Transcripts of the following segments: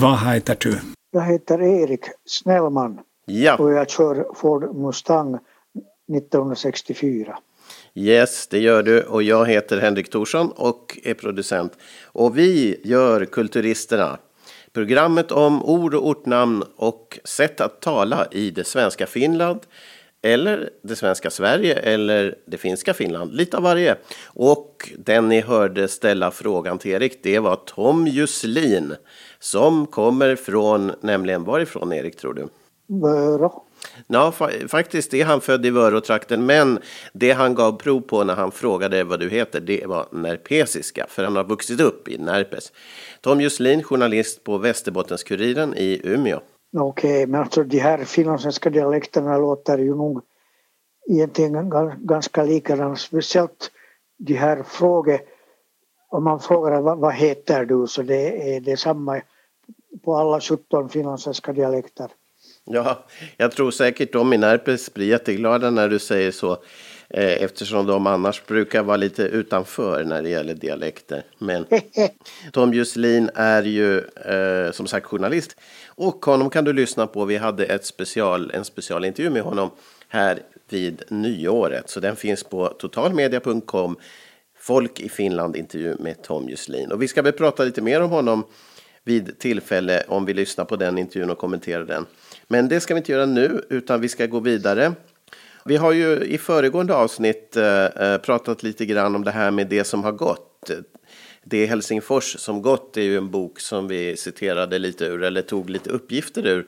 vad heter du? Jag heter Erik Snellman Ja, och jag kör Ford Mustang 1964. yes det gör du och jag heter Henrik Thorsson och är producent. Och vi gör Kulturisterna. Programmet om ord och ortnamn och sätt att tala i det svenska Finland eller det svenska Sverige eller det finska Finland, lite av varje. Och den ni hörde ställa frågan till Erik, det var Tom Juslin som kommer från, nämligen varifrån Erik tror du? Vörå. Ja, fa- faktiskt är han född i Vörå-trakten, men det han gav prov på när han frågade vad du heter, det var närpesiska, för han har vuxit upp i Närpes. Tom Juslin, journalist på Västerbottens-Kuriren i Umeå. Okej, men alltså de här finlandssvenska dialekterna låter ju nog egentligen gan- ganska likadana. Speciellt de här frågor, om man frågar vad, vad heter du så det är detsamma på alla 17 finlandssvenska dialekter. Ja, jag tror säkert de i Närpes blir jätteglada när du säger så, eh, eftersom de annars brukar vara lite utanför när det gäller dialekter. Men Tom Juslin är ju eh, som sagt journalist och honom kan du lyssna på. Vi hade ett special, en specialintervju med honom här vid nyåret, så den finns på totalmedia.com. Folk i Finland intervju med Tom Juslin. Och vi ska väl prata lite mer om honom vid tillfälle om vi lyssnar på den intervjun och kommenterar den. Men det ska vi inte göra nu, utan vi ska gå vidare. Vi har ju i föregående avsnitt eh, eh, pratat lite grann om det här med det som har gått. Det är Helsingfors som gått är ju en bok som vi citerade lite ur, eller tog lite uppgifter ur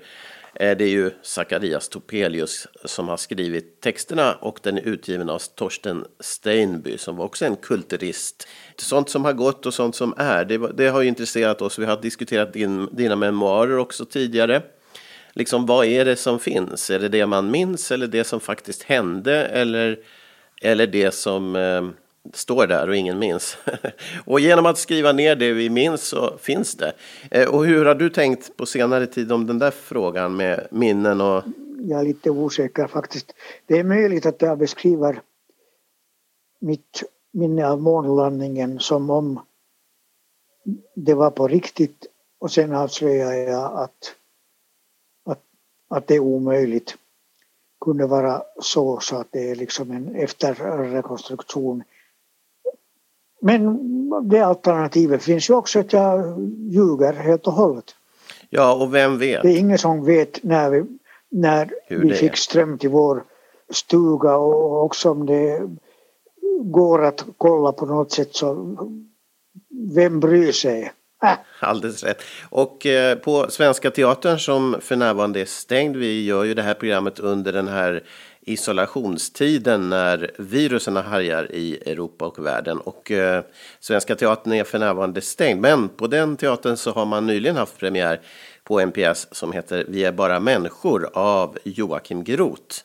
är Det är ju Zacharias Topelius som har skrivit texterna och den är utgiven av Torsten Steinby som var också en kulturist. Sånt som har gått och sånt som är, det, det har ju intresserat oss. Vi har diskuterat din, dina memoarer också tidigare. Liksom, vad är det som finns? Är det det man minns eller det som faktiskt hände eller, eller det som eh, står där och ingen minns? och genom att skriva ner det vi minns så finns det. Eh, och hur har du tänkt på senare tid om den där frågan med minnen och Jag är lite osäker faktiskt. Det är möjligt att jag beskriver mitt minne av månlandningen som om det var på riktigt och sen avslöjar jag att, att, att det är omöjligt. Kunde vara så, så att det är liksom en efterrekonstruktion. Men det alternativet finns ju också att jag ljuger helt och hållet. ja, och vem vet? Det är ingen som vet när vi, när Hur vi fick ström till vår stuga och också om det går att kolla på något sätt så vem bryr sig? Äh, Alldeles rätt. Och eh, på Svenska Teatern som för närvarande är stängd, vi gör ju det här programmet under den här isolationstiden när virusen härjar i Europa och världen. Och eh, Svenska Teatern är för närvarande stängd, men på den teatern så har man nyligen haft premiär på en pjäs som heter Vi är bara människor av Joakim Groth.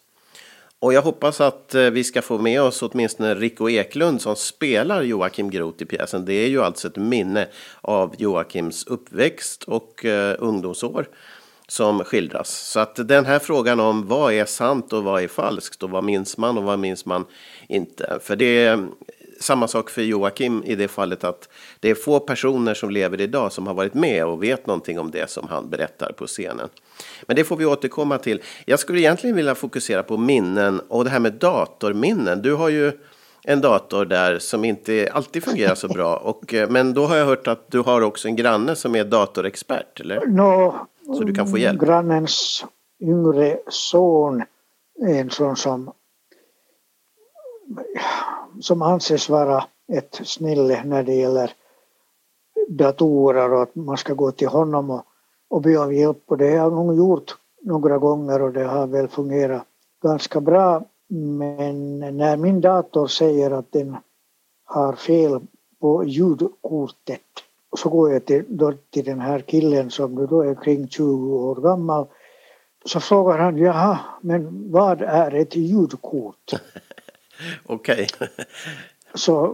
Och jag hoppas att eh, vi ska få med oss åtminstone Rico Eklund som spelar Joakim Groth i pjäsen. Det är ju alltså ett minne av Joakims uppväxt och eh, ungdomsår som skildras. Så att den här frågan om vad är sant och vad är falskt och vad minns man och vad minns man inte. För det är mm, samma sak för Joakim i det fallet att det är få personer som lever idag som har varit med och vet någonting om det som han berättar på scenen. Men det får vi återkomma till. Jag skulle egentligen vilja fokusera på minnen och det här med datorminnen. Du har ju en dator där som inte alltid fungerar så bra. Och, eh, men då har jag hört att du har också en granne som är datorexpert, eller? nå, Så du kan få hjälp. Grannens yngre son är en sån som som anses vara ett snille när det gäller datorer och att man ska gå till honom och, och be om hjälp och det har jag nog gjort några gånger och det har väl fungerat ganska bra men när min dator säger att den har fel på ljudkortet så går jag till, då till den här killen som nu då är kring 20 år gammal så frågar han jaha men vad är ett ljudkort? Okej. Så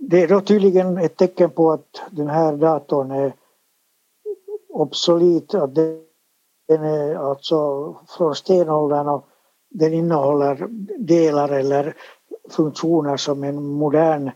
det är då tydligen ett tecken på att den här datorn är obsolet, att den är alltså från stenåldern och den innehåller delar eller funktioner som en modern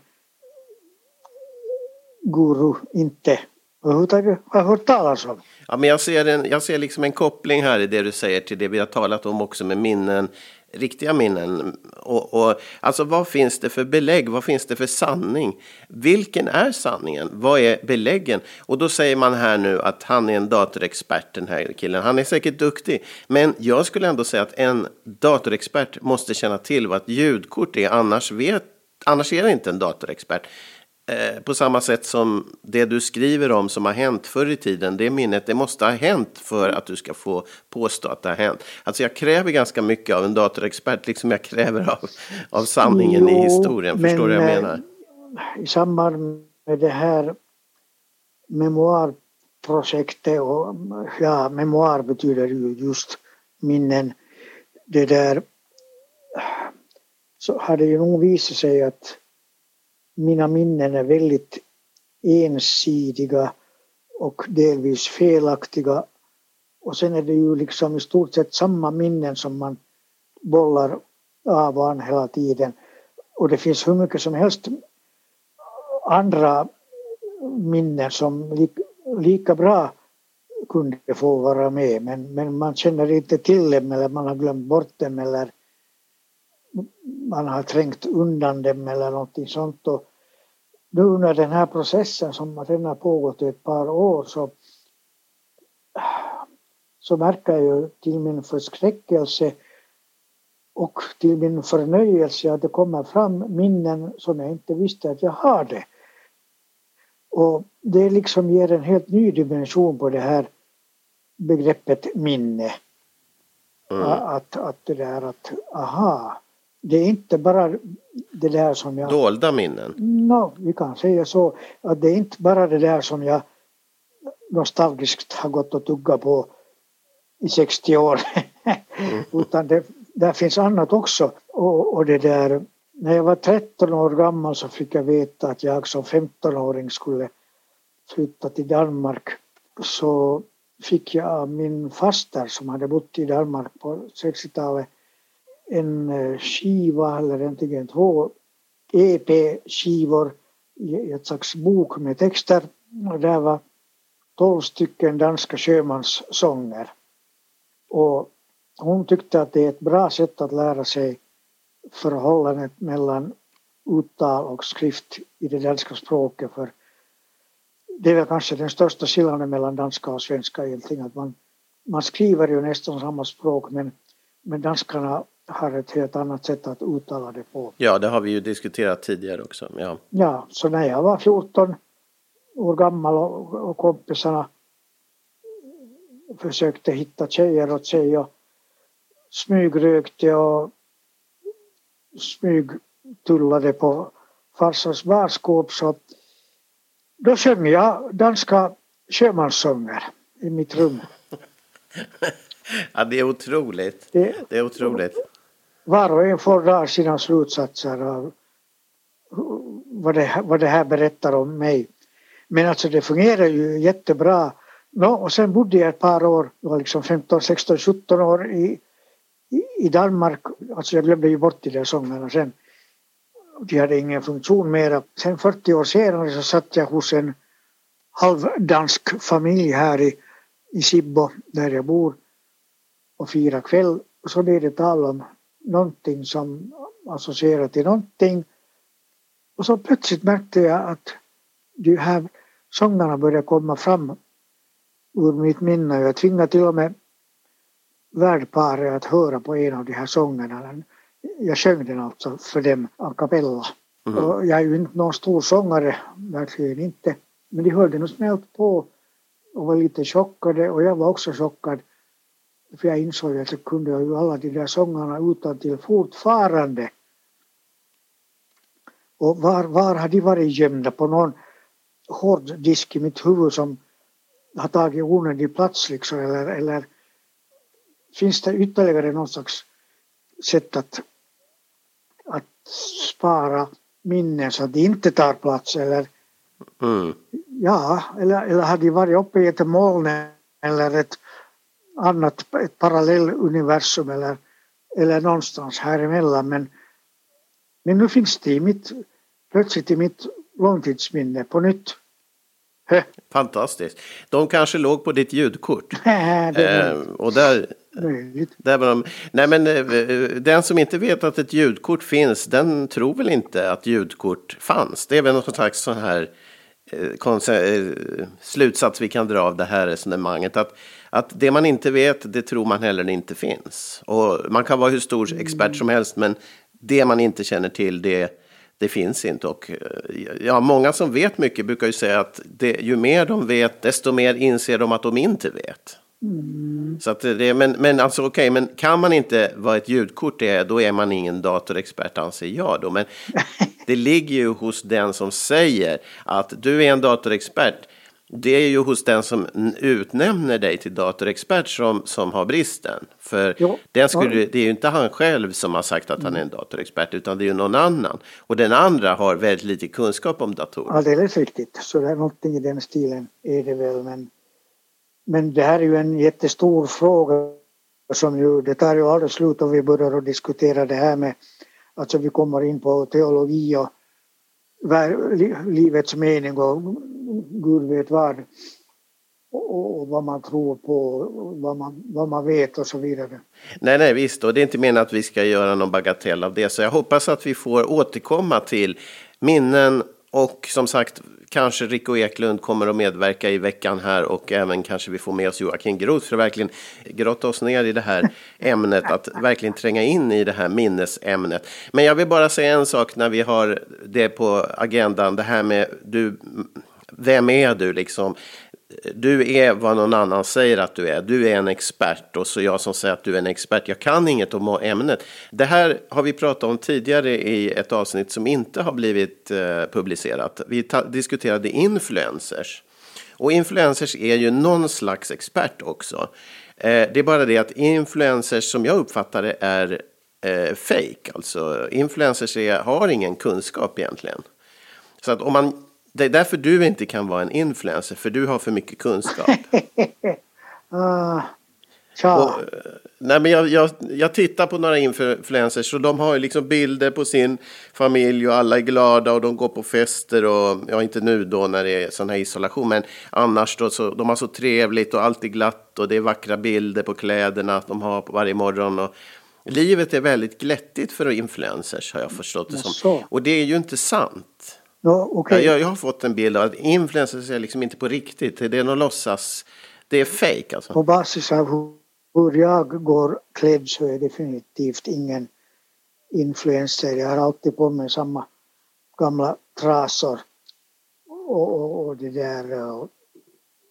guru inte överhuvudtaget har hört talas om. Ja, men jag ser, en, jag ser liksom en koppling här i det du säger till det vi har talat om också med minnen, riktiga minnen. Och, och, alltså vad finns det för belägg? Vad finns det för sanning? Vilken är sanningen? Vad är beläggen? Och då säger man här nu att han är en datorexpert, den här killen. Han är säkert duktig, men jag skulle ändå säga att en datorexpert måste känna till vad ett ljudkort är, annars vet Annars är det inte en datorexpert. Eh, på samma sätt som det du skriver om som har hänt förr i tiden, det minnet, det måste ha hänt för att du ska få påstå att det har hänt. Alltså jag kräver ganska mycket av en datorexpert, liksom jag kräver av, av sanningen jo, i historien. Förstår du vad jag eh, menar? I samband med det här memoarprojektet, och ja, memoar betyder ju just minnen, det där så har det ju nog visat sig att mina minnen är väldigt ensidiga och delvis felaktiga. Och sen är det ju liksom i stort sett samma minnen som man bollar av och an hela tiden. Och det finns hur mycket som helst andra minnen som li, lika bra kunde få vara med men, men man känner inte till dem eller man har glömt bort dem eller man har trängt undan dem eller någonting sånt. Och nu under den här processen som redan har pågått i ett par år så, så märker jag ju till min förskräckelse och till min förnöjelse att det kommer fram minnen som jag inte visste att jag hade. Och det liksom ger en helt ny dimension på det här begreppet minne. Mm. Att, att det där att, aha, det är inte bara det där som jag... Dolda minnen? No, vi kan säga så. Att det är inte bara det där som jag nostalgiskt har gått och tuggat på i 60 år. mm. Utan det, där finns annat också. Och, och det där, när jag var 13 år gammal så fick jag veta att jag som 15-åring skulle flytta till Danmark. Så fick jag min faster som hade bott i Danmark på 60-talet en eh, skiva eller antingen två EP-skivor i ett slags bok med texter. Och där var tolv stycken danska sjömanssånger. Och hon tyckte att det är ett bra sätt att lära sig förhållandet mellan uttal och skrift i det danska språket. För det är väl kanske den största skillnaden mellan danska och svenska egentligen. Att man, man skriver ju nästan samma språk men, men danskarna har ett helt annat sätt att uttala det på. Ja, det har vi ju diskuterat tidigare också. Ja, ja så när jag var 14 år gammal och, och kompisarna försökte hitta tjejer åt sig och smygrökte och smygtullade på farsans barskåp så då sjöng jag danska sjömanssånger i mitt rum. ja, det är otroligt. Det, det är otroligt var och en får dra sina slutsatser av vad det, vad det här berättar om mig. Men alltså det fungerar ju jättebra. No, och sen bodde jag ett par år, jag var liksom 15, 16, 17 år i, i, i Danmark. Alltså jag glömde ju bort de där sångerna sen. De hade ingen funktion mera. Sen 40 år senare så satt jag hos en halvdansk familj här i, i Sibbo där jag bor och firade kväll. Och så blev det tal om någonting som associerar till någonting. Och så plötsligt märkte jag att de här sångerna började komma fram ur mitt minne. Jag tvingade till och med värdparet att höra på en av de här sångerna. Jag sjöng den alltså för dem a cappella. Mm. Och jag är ju inte någon stor sångare, verkligen inte. Men de hörde nog snällt på och var lite chockade och jag var också chockad. För jag insåg att jag kunde ju alla de där sångerna utan till fortfarande. Och var, var har de varit gömda? På någon hård disk i mitt huvud som har tagit onödig plats liksom eller, eller finns det ytterligare någon slags sätt att, att spara minnen så att de inte tar plats eller mm. ja, eller, eller har de varit uppe i ett moln eller ett annat, ett parallelluniversum eller, eller någonstans här emellan. Men, men nu finns det i mitt, plötsligt i mitt långtidsminne på nytt Fantastiskt. De kanske låg på ditt ljudkort. eh, och där, där var de, nej men eh, den som inte vet att ett ljudkort finns, den tror väl inte att ljudkort fanns. Det är väl någon slags sån här eh, eh, slutsats vi kan dra av det här resonemanget. Att, att det man inte vet, det tror man heller inte finns. Och man kan vara hur stor expert som helst, men det man inte känner till, det det finns inte. Och ja, många som vet mycket brukar ju säga att det, ju mer de vet, desto mer inser de att de inte vet. Mm. Så att det, men, men alltså okej, okay, men kan man inte vad ett ljudkort är, då är man ingen datorexpert anser jag då. Men det ligger ju hos den som säger att du är en datorexpert det är ju hos den som utnämner dig till datorexpert som, som har bristen. För jo, den skulle, ja. det är ju inte han själv som har sagt att han är en datorexpert, utan det är ju någon annan. Och den andra har väldigt lite kunskap om datorer. Alldeles riktigt, så det är någonting i den stilen är det väl. Men, men det här är ju en jättestor fråga som ju, det tar ju aldrig slut om vi börjar att diskutera det här med, alltså vi kommer in på teologi och livets mening och Gud vet vad. Och, vad man tror på, vad man, vad man vet och så vidare. Nej, nej, visst. Och det är inte meningen att vi ska göra någon bagatell av det. Så jag hoppas att vi får återkomma till minnen och som sagt, kanske Rico Eklund kommer att medverka i veckan här och även kanske vi får med oss Joakim Groth för att verkligen grotta oss ner i det här ämnet, att verkligen tränga in i det här minnesämnet. Men jag vill bara säga en sak när vi har det på agendan, det här med du vem är du liksom? Du är vad någon annan säger att du är. Du är en expert och så jag som säger att du är en expert. Jag kan inget om ämnet. Det här har vi pratat om tidigare i ett avsnitt som inte har blivit eh, publicerat. Vi diskuterade influencers. Och influencers är ju någon slags expert också. Eh, det är bara det att influencers som jag uppfattar det är eh, fake. Alltså influencers är, har ingen kunskap egentligen. Så att om man det är därför du inte kan vara en influencer, för du har för mycket kunskap. uh, och, nej men jag, jag, jag, tittar på några influencers och de har liksom bilder på sin familj och alla är glada och de går på fester och ja inte nu då när det är sån här isolation men annars då så de har så trevligt och allt är glatt och det är vackra bilder på kläderna de har varje morgon och livet är väldigt glättigt för influencers har jag förstått det som. Och det är ju inte sant. No, okay. jag, jag har fått en bild av att influencers är liksom inte på riktigt. Det är något låtsas. Det är fake alltså. På basis av hur jag går klädd så är jag definitivt ingen influencer. Jag har alltid på mig samma gamla trasor. Och, och, och det där. Och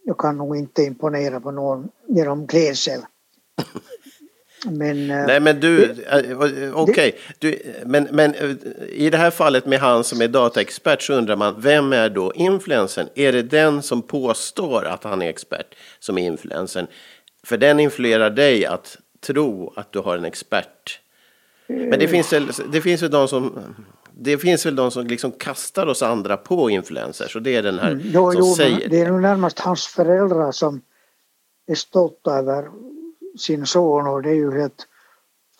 jag kan nog inte imponera på någon genom klädsel. Men, eh, Nej men du, eh, okej, okay. men, men eh, i det här fallet med han som är dataexpert så undrar man, vem är då influensen? Är det den som påstår att han är expert som är influensen? För den influerar dig att tro att du har en expert. Men det finns väl, det finns väl de som det finns väl de som liksom kastar oss andra på influencers och det är den här mm, jo, som jo, säger det. är nog närmast hans föräldrar som är stolta över sin son och det är ju helt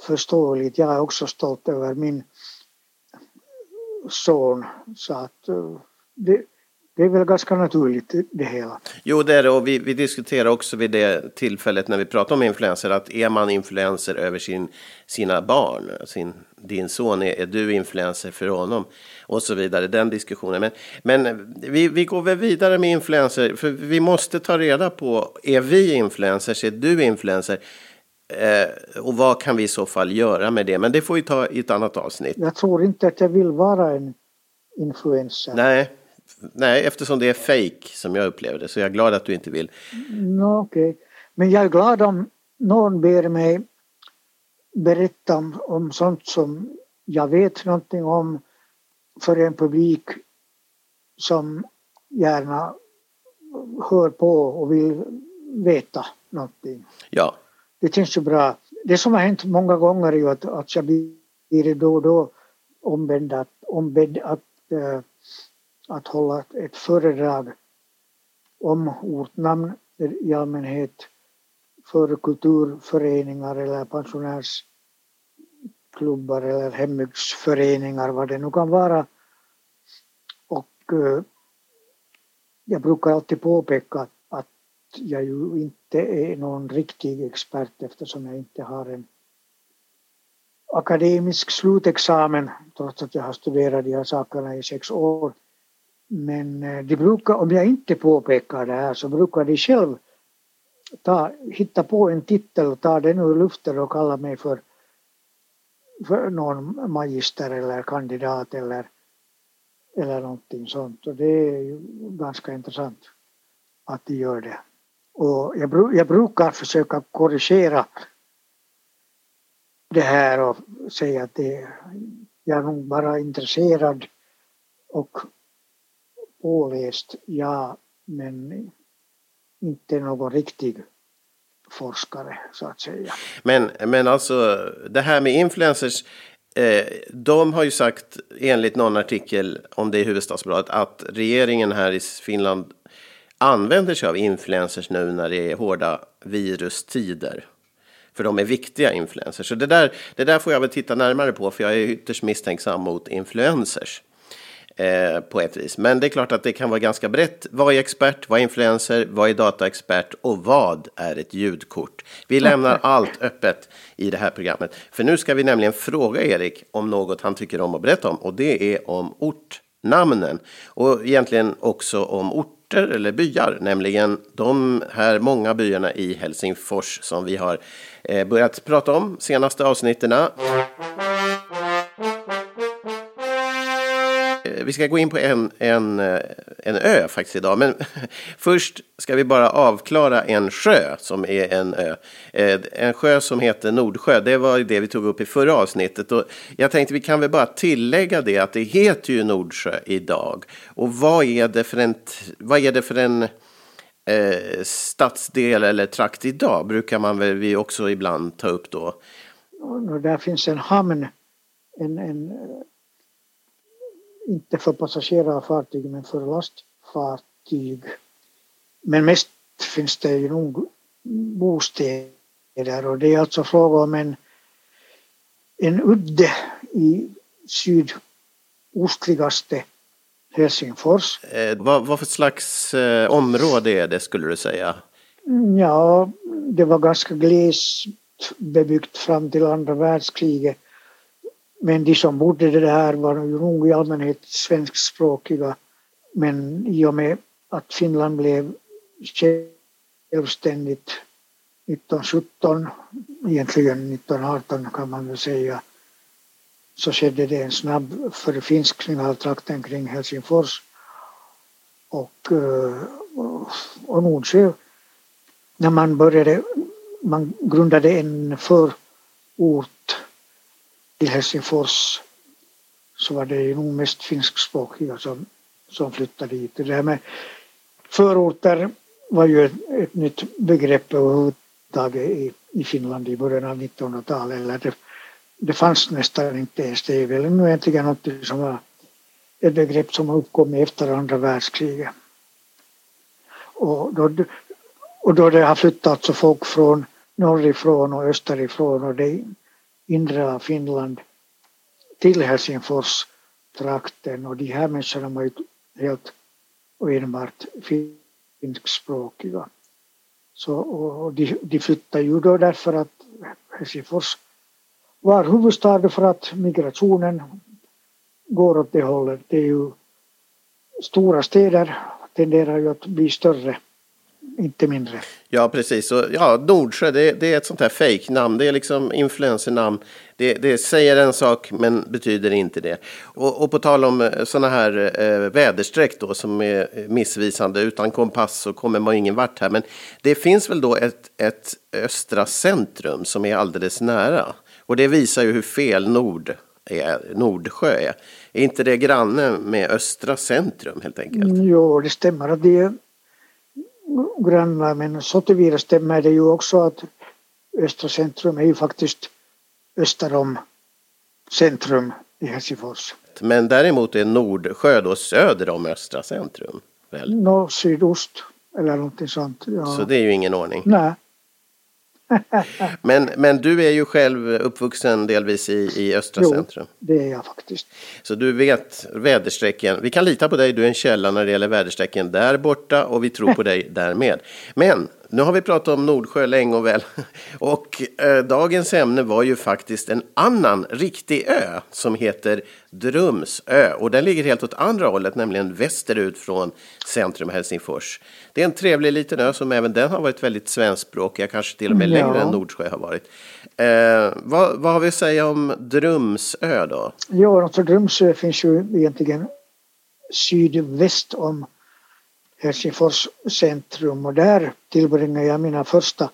förståeligt. Jag är också stolt över min son så att eh, det, det är väl ganska naturligt det hela. Jo, det är det och vi, vi diskuterar också vid det tillfället när vi pratar om influenser att är man influenser över sin, sina barn, sin, din son, är, är du influenser för honom och så vidare, den diskussionen. Men, men vi, vi går väl vidare med influenser, för vi måste ta reda på, är vi influencers, är du influencer? Eh, och vad kan vi i så fall göra med det? Men det får vi ta i ett annat avsnitt. Jag tror inte att jag vill vara en influencer. Nej, nej, eftersom det är fake som jag upplever det så jag är glad att du inte vill. No, Okej, okay. men jag är glad om någon ber mig berätta om, om sånt som jag vet någonting om för en publik som gärna hör på och vill veta någonting. Ja. Det känns ju bra. Det som har hänt många gånger är ju att, att jag blir då och då ombedd att, ombedd att uh, att hålla ett föredrag om ortnamn i allmänhet för kulturföreningar eller pensionärsklubbar eller hembygdsföreningar, vad det nu kan vara. Och eh, jag brukar alltid påpeka att jag ju inte är någon riktig expert eftersom jag inte har en akademisk slutexamen trots att jag har studerat de här sakerna i sex år. Men eh, de brukar, om jag inte påpekar det här så brukar de själv ta, hitta på en titel och ta den ur luften och kalla mig för, för någon magister eller kandidat eller, eller någonting sånt. Och det är ju ganska intressant att de gör det. Och jag, jag brukar försöka korrigera det här och säga att det, jag är nog bara intresserad och påläst, ja, men inte någon riktig forskare så att säga. Men, men alltså det här med influencers, eh, de har ju sagt enligt någon artikel om det i Huvudstadsbladet att regeringen här i Finland använder sig av influencers nu när det är hårda virustider. För de är viktiga influencers. Så det där, det där får jag väl titta närmare på för jag är ytterst misstänksam mot influencers. Eh, på ett vis. Men det är klart att det kan vara ganska brett. Vad är expert? Vad är influencer? Vad är dataexpert? Och vad är ett ljudkort? Vi lämnar allt öppet i det här programmet. För nu ska vi nämligen fråga Erik om något han tycker om att berätta om. Och det är om ortnamnen. Och egentligen också om orter eller byar. Nämligen de här många byarna i Helsingfors som vi har eh, börjat prata om senaste avsnitten. Eh, vi ska gå in på en, en, eh, en ö faktiskt idag. Men först ska vi bara avklara en sjö som är en ö. Eh, en sjö som heter Nordsjö. Det var det vi tog upp i förra avsnittet. Och jag tänkte vi kan väl bara tillägga det att det heter ju Nordsjö idag. Och vad är det för en, vad är det för en eh, stadsdel eller trakt idag? Brukar man väl vi också ibland ta upp då. Och där finns en hamn, en, en inte för passagerarfartyg men för lastfartyg. Men mest finns det ju nog bostäder och det är alltså fråga om en, en udde i sydostligaste Helsingfors. Eh, vad, vad för slags eh, område är det skulle du säga? Ja, det var ganska glest bebyggt fram till andra världskriget men de som bodde där var ju nog i allmänhet svenskspråkiga. Men i och med att Finland blev självständigt 1917, egentligen 1918 kan man väl säga, så skedde det en snabb förfinskning av trakten kring Helsingfors. Och, eh, och Nordsjö, när man började, man grundade en förort till Helsingfors så var det nog mest finskspråkiga som, som flyttade dit. Det här med förorter var ju ett, ett nytt begrepp överhuvudtaget i, i Finland i början av 1900-talet. Det, det fanns nästan inte ens. Det är väl nu egentligen något som var ett begrepp som har uppkommit efter andra världskriget. Och då, och då det har flyttat så folk från norrifrån och österifrån och det inre av Finland till Helsingfors trakten och de här människorna var ju helt och enbart finskspråkiga. Så, och de, de flyttade ju då därför att Helsingfors var huvudstad för att migrationen går åt det hållet. Det är ju stora städer tenderar ju att bli större inte mindre. Ja, precis. Och, ja, Nordsjö, det, det är ett sånt här fejknamn. Det är liksom influensernamn. Det, det säger en sak, men betyder inte det. Och, och på tal om eh, sådana här eh, väderstreck då, som är missvisande. Utan kompass så kommer man ingen vart här. Men det finns väl då ett, ett östra centrum som är alldeles nära. Och det visar ju hur fel Nord är, Nordsjö är. Är inte det granne med östra centrum helt enkelt? Mm, jo, det stämmer. Det är grannar men så tillvida stämmer det ju också att Östra centrum är ju faktiskt öster om centrum i Helsingfors. Men däremot är Nordsjö då söder om Östra centrum? Väl? Nå, sydost eller någonting sånt. Ja. Så det är ju ingen ordning? Nej. men, men du är ju själv uppvuxen delvis i, i östra jo, centrum. det är jag faktiskt. Så du vet väderstrecken. Vi kan lita på dig, du är en källa när det gäller väderstrecken där borta och vi tror på dig därmed. Men nu har vi pratat om Nordsjö länge och väl. Och eh, dagens ämne var ju faktiskt en annan riktig ö som heter Drumsö. Och den ligger helt åt andra hållet, nämligen västerut från centrum Helsingfors. Det är en trevlig liten ö som även den har varit väldigt svenskspråkig, kanske till och med längre än Nordsjö har varit. Eh, vad, vad har vi att säga om Drumsö då? Ja, alltså Drumsö finns ju egentligen sydväst om Helsingfors centrum och där tillbringade jag mina första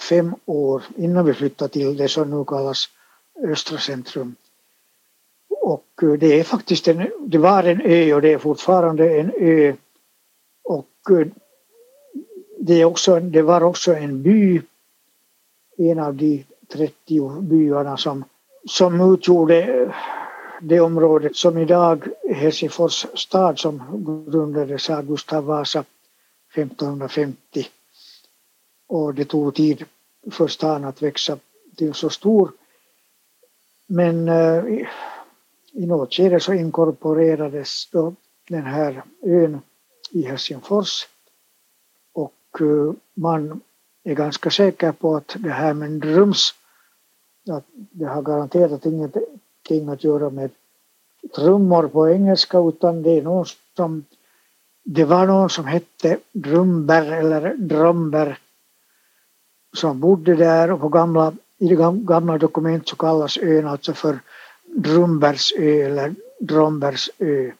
fem år innan vi flyttade till det som nu kallas östra centrum. Och eh, det är faktiskt en, det var en ö och det är fortfarande en ö. Och eh, det, är också, det var också en by, en av de 30 byarna som, som utgjorde eh, det området som idag Helsingfors stad som grundades av Gustav Vasa 1550. Och det tog tid för stan att växa till så stor. Men eh, i något skede så inkorporerades då den här ön i Helsingfors och eh, man är ganska säker på att det här med drums, att det har garanterat inget ingenting att göra med trummor på engelska utan det är någon som det var någon som hette Drumber eller Drumber som bodde där och på gamla, i det gamla dokument så kallas ön alltså för Drumbersö eller Drombersö.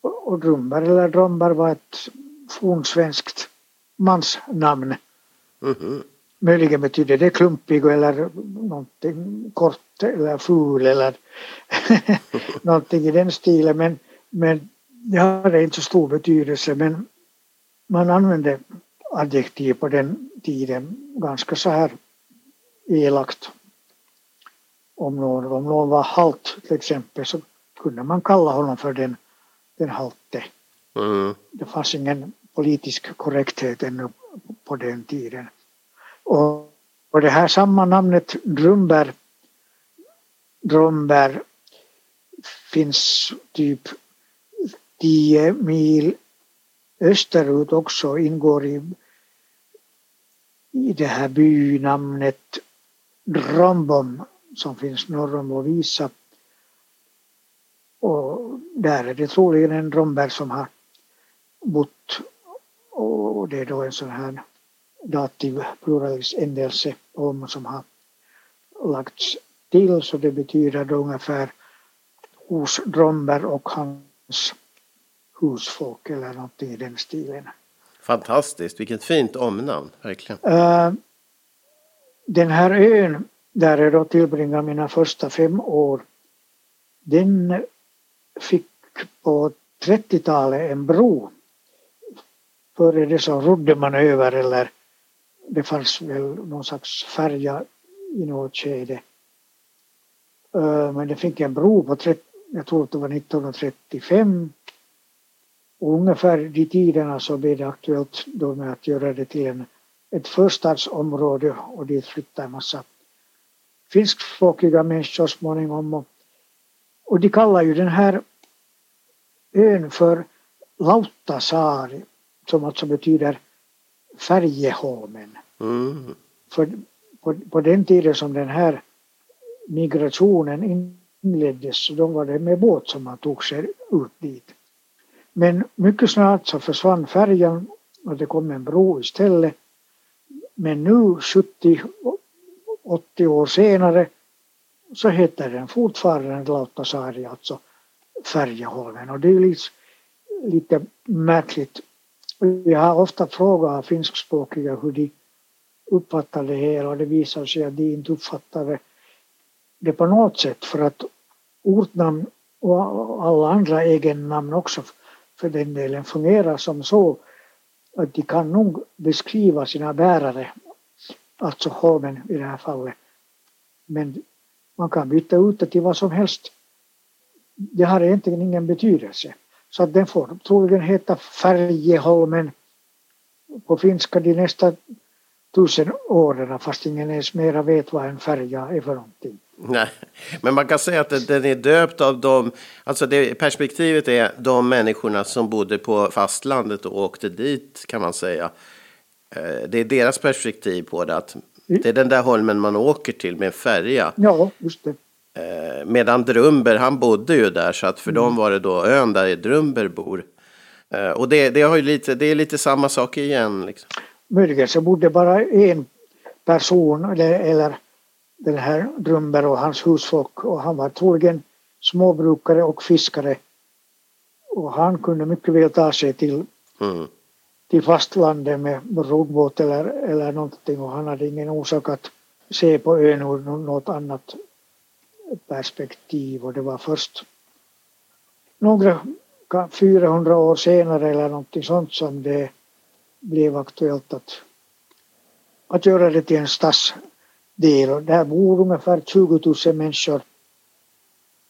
Och Drumber eller Dromber var ett fornsvenskt mansnamn. Mm -hmm. Möjligen betyder det klumpig eller någonting kort eller ful eller någonting i den stilen men, men det hade inte så stor betydelse men man använde adjektiv på den tiden ganska så här elakt. Om någon, om någon var halt till exempel så kunde man kalla honom för den, den halte. Mm. Det fanns ingen politisk korrekthet ännu på den tiden. Och, och det här samma namnet Drumberg, Drumberg finns typ 10 mil österut också ingår i, i det här bynamnet Drombom som finns norr om Lovisa. Och där är det troligen en Dromberg som har bott och det är då en sån här dativ pluralis ändelse om som har lagts till så det betyder då ungefär hos Dromber och hans husfolk eller någonting i den stilen. Fantastiskt, vilket fint omnamn, verkligen. Uh, den här ön där jag då tillbringade mina första fem år, den fick på 30-talet en bro. Före det så rodde man över eller det fanns väl någon slags färja i något skede. Eh, men det fick en bro på 30, jag tror att det var 1935. Och ungefär de tiderna så blev det aktuellt då med att göra det till en, ett förstadsområde och dit flyttade en massa finskspråkiga människor småningom. Och, och de kallar ju den här ön för Lauttasaari som alltså betyder Färjeholmen. Mm. För på, på den tiden som den här migrationen inleddes så då var det med båt som man tog sig ut dit. Men mycket snart så försvann färjan och det kom en bro istället. Men nu 70 80 år senare så heter den fortfarande Lauttasaari, alltså Färjeholmen. Och det är lite, lite märkligt. Jag har ofta frågat finskspråkiga hur de uppfattar det här och det visar sig att de inte uppfattar det på något sätt för att ortnamn och alla andra egennamn också för den delen fungerar som så att de kan nog beskriva sina bärare, alltså holmen i det här fallet. Men man kan byta ut det till vad som helst. Det har egentligen ingen betydelse. Så att den får troligen heta Färjeholmen på finska de nästa tusen åren fast ingen ens mera vet vad en färja är för någonting. Nej, men man kan säga att den är döpt av de, alltså det, perspektivet är de människorna som bodde på fastlandet och åkte dit kan man säga. Eh, det är deras perspektiv på det, att det är den där holmen man åker till med en färja. Ja, just det. Eh, medan Drumber, han bodde ju där, så att för mm. dem var det då ön där Drumber bor. Eh, och det, det, har ju lite, det är lite samma sak igen. Liksom. Möjligen så bodde bara en person eller, eller den här Drumber och hans husfolk och han var troligen småbrukare och fiskare. Och han kunde mycket väl ta sig till, mm. till fastlandet med roddbåt eller, eller någonting och han hade ingen orsak att se på ön ur något annat perspektiv och det var först några 400 år senare eller någonting sånt som det blev aktuellt att, att göra det till en stadsdel. Och där bor ungefär 20 000 människor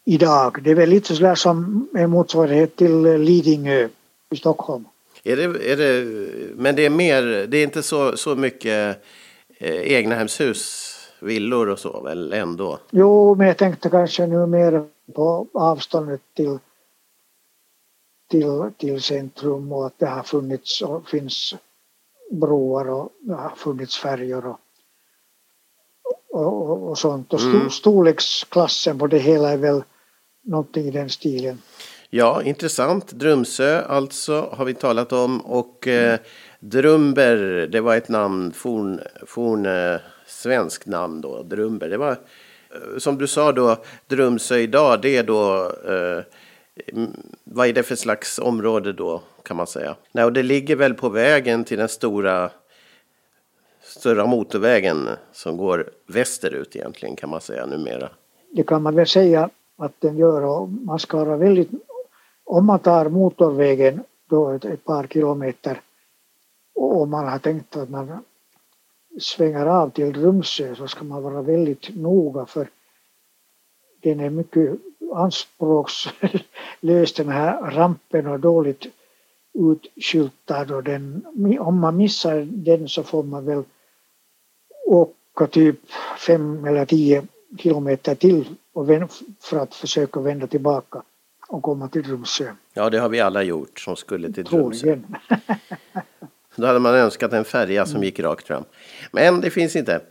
idag. Det är väl lite sådär som en motsvarighet till Lidingö i Stockholm. Är det, är det, men det är mer, det är inte så, så mycket eh, egnahemshus, villor och så väl ändå? Jo, men jag tänkte kanske nu mer på avståndet till till, till centrum och att det har funnits och finns broar och det har funnits färjor och, och, och sånt. Och mm. storleksklassen på det hela är väl någonting i den stilen. Ja, intressant. Drumsö alltså har vi talat om och eh, Drumber, det var ett namn, forn, forn eh, namn då, Drumber. Det var eh, som du sa då, Drumsö idag, det är då eh, vad är det för slags område då kan man säga? Nej, och det ligger väl på vägen till den stora, stora motorvägen som går västerut egentligen kan man säga numera. Det kan man väl säga att den gör och man ska vara väldigt, om man tar motorvägen då ett, ett par kilometer och om man har tänkt att man svänger av till Rumsö så ska man vara väldigt noga för den är mycket anspråkslös den här rampen och dåligt utskyltad och den, om man missar den så får man väl åka typ fem eller tio kilometer till för att försöka vända tillbaka och komma till Rumsö. Ja, det har vi alla gjort som skulle till Troligen. Då hade man önskat en färja som gick rakt fram. Men det finns inte.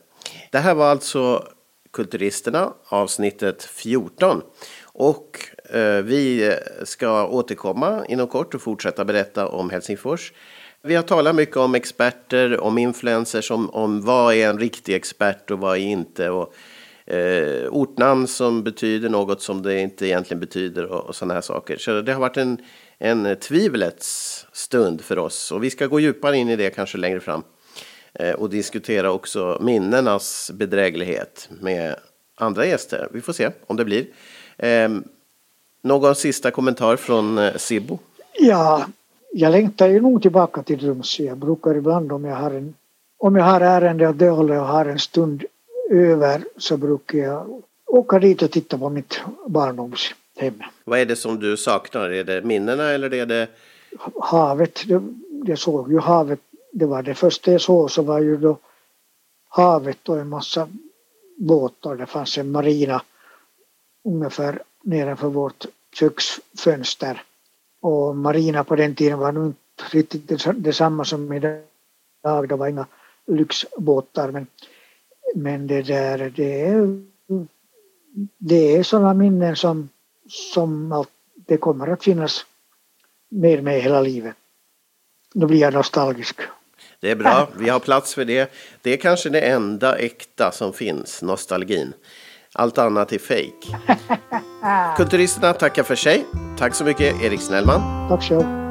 Det här var alltså Kulturisterna, avsnittet 14. Och eh, vi ska återkomma inom kort och fortsätta berätta om Helsingfors. Vi har talat mycket om experter, om influencers, om, om vad är en riktig expert och vad är inte. Och, eh, ortnamn som betyder något som det inte egentligen betyder och, och sådana här saker. Så det har varit en, en eh, tvivlets stund för oss och vi ska gå djupare in i det kanske längre fram. Eh, och diskutera också minnenas bedräglighet med andra gäster. Vi får se om det blir. Ehm, någon sista kommentar från eh, Sibbo? Ja, jag längtar ju nog tillbaka till Drumsö. Jag brukar ibland om jag har en om jag har ärende åt det hållet och har en stund över så brukar jag åka dit och titta på mitt barndomshem. Vad är det som du saknar? Är det minnena eller är det? Havet. Jag såg ju havet det var det första jag såg så var ju då havet och en massa båtar. Det fanns en marina ungefär nedanför vårt köksfönster. Och marina på den tiden var nog inte riktigt detsamma som idag. Det var inga lyxbåtar men, men det där det är, det är sådana minnen som, som det kommer att finnas med mig hela livet. Då blir jag nostalgisk. Det är bra, vi har plats för det. Det är kanske det enda äkta som finns, nostalgin. Allt annat är fejk. Kulturisterna tackar för sig. Tack så mycket Erik Snellman. Tack själv.